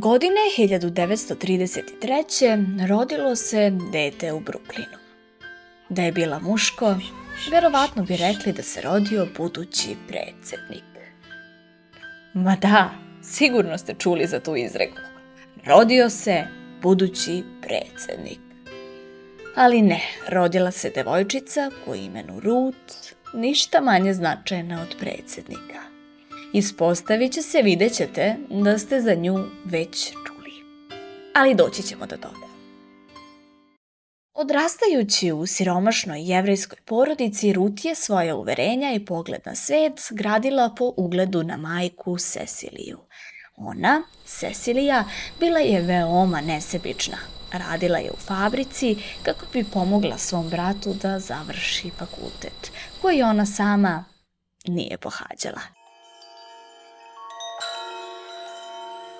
Godine 1933. rodilo se dete u Bruklinu. Da je bila muško, verovatno bi rekli da se rodio budući predsednik. Ma da, sigurno ste čuli za tu izreku. Rodio se budući predsednik. Ali ne, rodila se devojčica po imenu Ruth, ništa manje značajna od predsednika. Ispostavit će se, vidjet ćete da ste za nju već čuli. Ali doći ćemo do toga. Odrastajući u siromašnoj jevrejskoj porodici, Rut je svoje uverenja i pogled na svet gradila po ugledu na majku Ceciliju. Ona, Cecilija, bila je veoma nesebična. Radila je u fabrici kako bi pomogla svom bratu da završi fakultet, koji ona sama nije pohađala.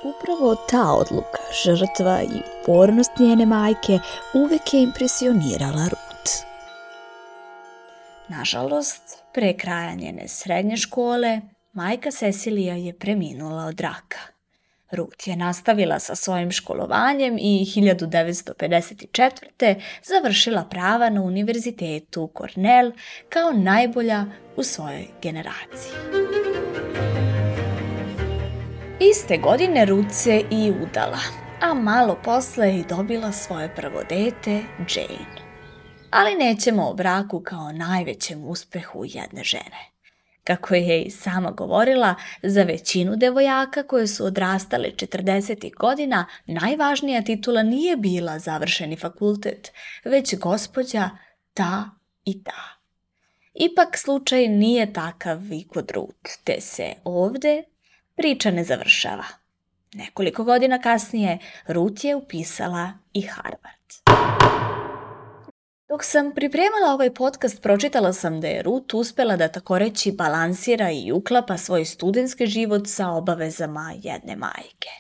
Upravo ta odluka, žrtva i upornost njene majke uvek je impresionirala Ruth. Nažalost, pre kraja njene srednje škole, majka Cecilija je preminula od raka. Ruth je nastavila sa svojim školovanjem i 1954. završila prava na Univerzitetu Cornell kao najbolja u svojoj generaciji. Iste godine Ruth i udala, a malo posle je dobila svoje prvo dete, Jane. Ali nećemo o braku kao najvećem uspehu jedne žene. Kako je i sama govorila, za većinu devojaka koje su odrastale 40. godina, najvažnija titula nije bila završeni fakultet, već gospođa ta i ta. Ipak slučaj nije takav i kod Ruth, te se ovde priča ne završava. Nekoliko godina kasnije Ruth je upisala i Harvard. Dok sam pripremala ovaj podcast, pročitala sam da je Ruth uspela da tako reći balansira i uklapa svoj studentski život sa obavezama jedne majke.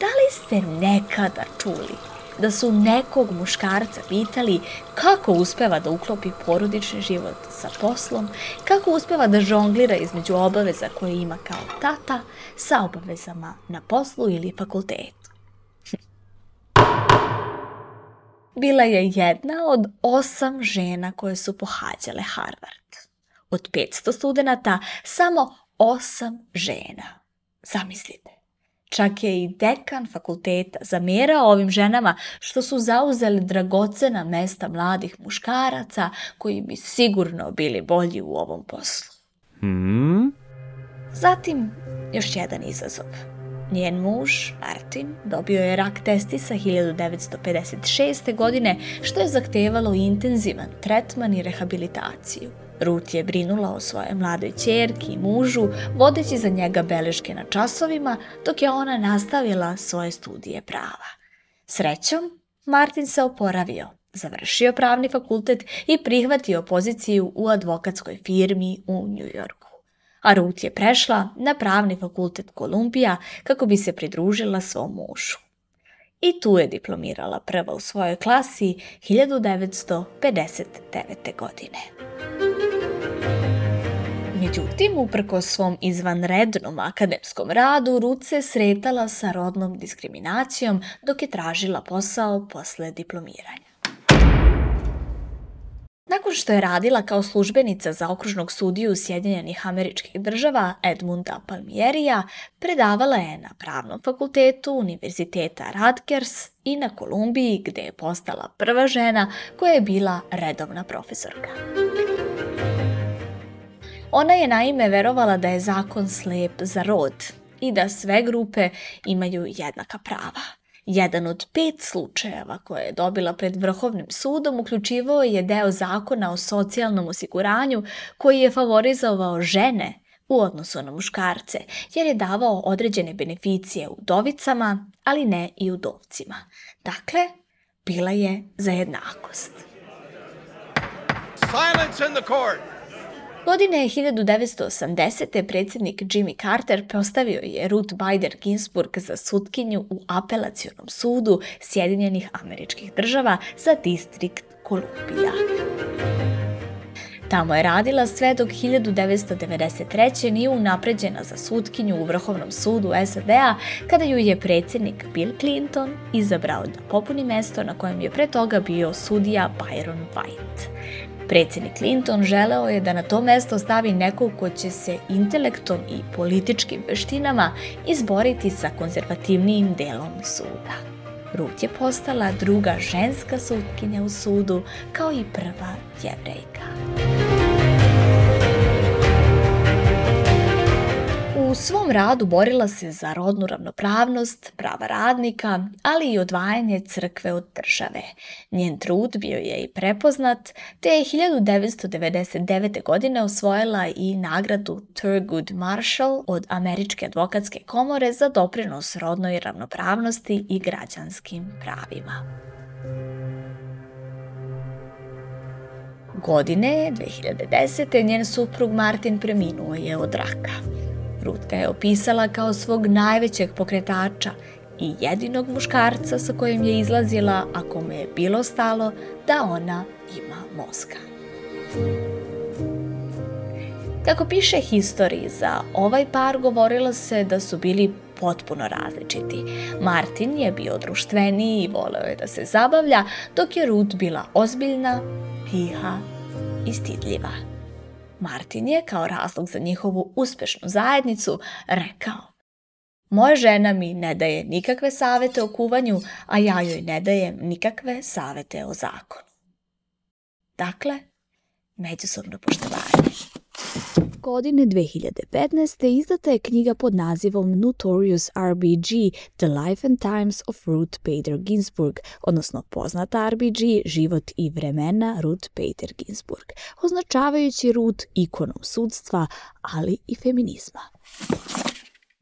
Da li ste nekada čuli da su nekog muškarca pitali kako uspeva da uklopi porodični život sa poslom, kako uspeva da žonglira između obaveza koje ima kao tata sa obavezama na poslu ili fakultetu. Bila je jedna od osam žena koje su pohađale Harvard. Od 500 studenata samo osam žena. Zamislite. Čak je i dekan fakulteta zamerao ovim ženama što su zauzeli dragocena mesta mladih muškaraca koji bi sigurno bili bolji u ovom poslu. Hmm? Zatim, još jedan izazov. Njen muž, Martin, dobio je rak testisa 1956. godine, što je zahtevalo intenzivan tretman i rehabilitaciju – Ruth je brinula o svojoj mladoj čerki i mužu, vodeći za njega beleške na časovima, dok je ona nastavila svoje studije prava. Srećom, Martin se oporavio, završio pravni fakultet i prihvatio poziciju u advokatskoj firmi u Njujorku. A Ruth je prešla na pravni fakultet Kolumbija kako bi se pridružila svom mužu. I tu je diplomirala prva u svojoj klasi 1959. godine. Međutim, uprko svom izvanrednom akademskom radu, Ruth se sretala sa rodnom diskriminacijom dok je tražila posao posle diplomiranja. Nakon što je radila kao službenica za okružnog sudiju Sjedinjenih američkih država Edmunda Palmierija, predavala je na Pravnom fakultetu Univerziteta Rutgers i na Kolumbiji gde je postala prva žena koja je bila redovna profesorka. Ona je naime verovala da je zakon slep za rod i da sve grupe imaju jednaka prava. Jedan od pet slučajeva koje je dobila pred Vrhovnim sudom uključivao je deo zakona o socijalnom osiguranju koji je favorizovao žene u odnosu na muškarce, jer je davao određene beneficije udovicama, ali ne i udovcima. Dakle, bila je za jednakost. Silence in the court! Godine 1980. predsjednik Jimmy Carter postavio je Ruth Bader Ginsburg za sutkinju u apelacionom sudu Sjedinjenih američkih država za distrikt Kolumbija. Tamo je radila sve dok 1993. nije unapređena za sutkinju u Vrhovnom sudu SAD-a kada ju je predsjednik Bill Clinton izabrao da popuni mesto na kojem je pre toga bio sudija Byron White. Predsednik Clinton želeo je da na to mesto stavi nekog ko će se intelektom i političkim veštinama izboriti sa konzervativnijim delom suda. Ruth je postala druga ženska sutkinja u sudu kao i prva jevrejka. U svom radu borila se za rodnu ravnopravnost, prava radnika, ali i odvajanje crkve od države. Njen trud bio je i prepoznat, te je 1999. godine osvojila i nagradu Thurgood Marshall od Američke advokatske komore za doprinos rodnoj ravnopravnosti i građanskim pravima. godine 2010. njen suprug Martin preminuo je od raka. Ruth ga je opisala kao svog najvećeg pokretača i jedinog muškarca sa kojim je izlazila ako mu je bilo stalo da ona ima mozga. Kako piše historiji, za ovaj par govorilo se da su bili potpuno različiti. Martin je bio društveniji i voleo je da se zabavlja, dok je Ruth bila ozbiljna, tiha i stidljiva. Martin je, kao razlog za njihovu uspešnu zajednicu, rekao Moja žena mi ne daje nikakve savete o kuvanju, a ja joj ne dajem nikakve savete o zakonu. Dakle, međusobno poštovanje godine 2015. izdata je knjiga pod nazivom Notorious RBG – The Life and Times of Ruth Bader Ginsburg, odnosno poznata RBG – Život i vremena Ruth Bader Ginsburg, označavajući Ruth ikonom sudstva, ali i feminizma.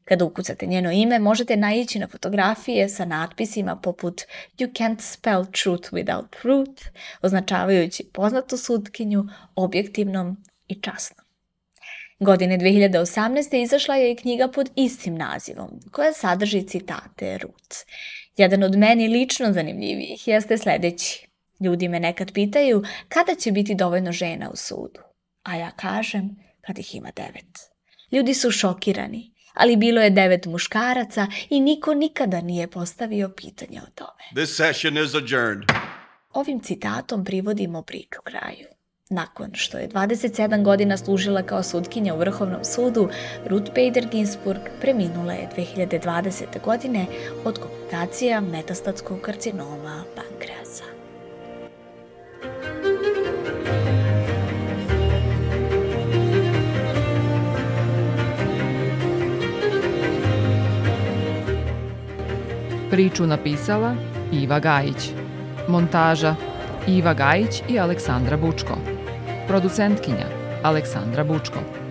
Kada ukucate njeno ime, možete naići na fotografije sa natpisima poput You can't spell truth without truth, označavajući poznatu sudkinju, objektivnom i časnom. Godine 2018. izašla je i knjiga pod istim nazivom, koja sadrži citate Ruth. Jedan od meni lično zanimljivijih jeste sledeći. Ljudi me nekad pitaju kada će biti dovoljno žena u sudu, a ja kažem kad ih ima devet. Ljudi su šokirani, ali bilo je devet muškaraca i niko nikada nije postavio pitanje o tome. This session is adjourned. Ovim citatom privodimo priču kraju. Nakon što je 27 godina služila kao sutkinja u Vrhovnom sudu, Ruth Bader Ginsburg preminula je 2020. godine od komplikacija metastatskog karcinoma pankreasa. Priču napisala Iva Gajić. Montaža Iva Gajić i Aleksandra Bučko producentkinja Aleksandra Bučko.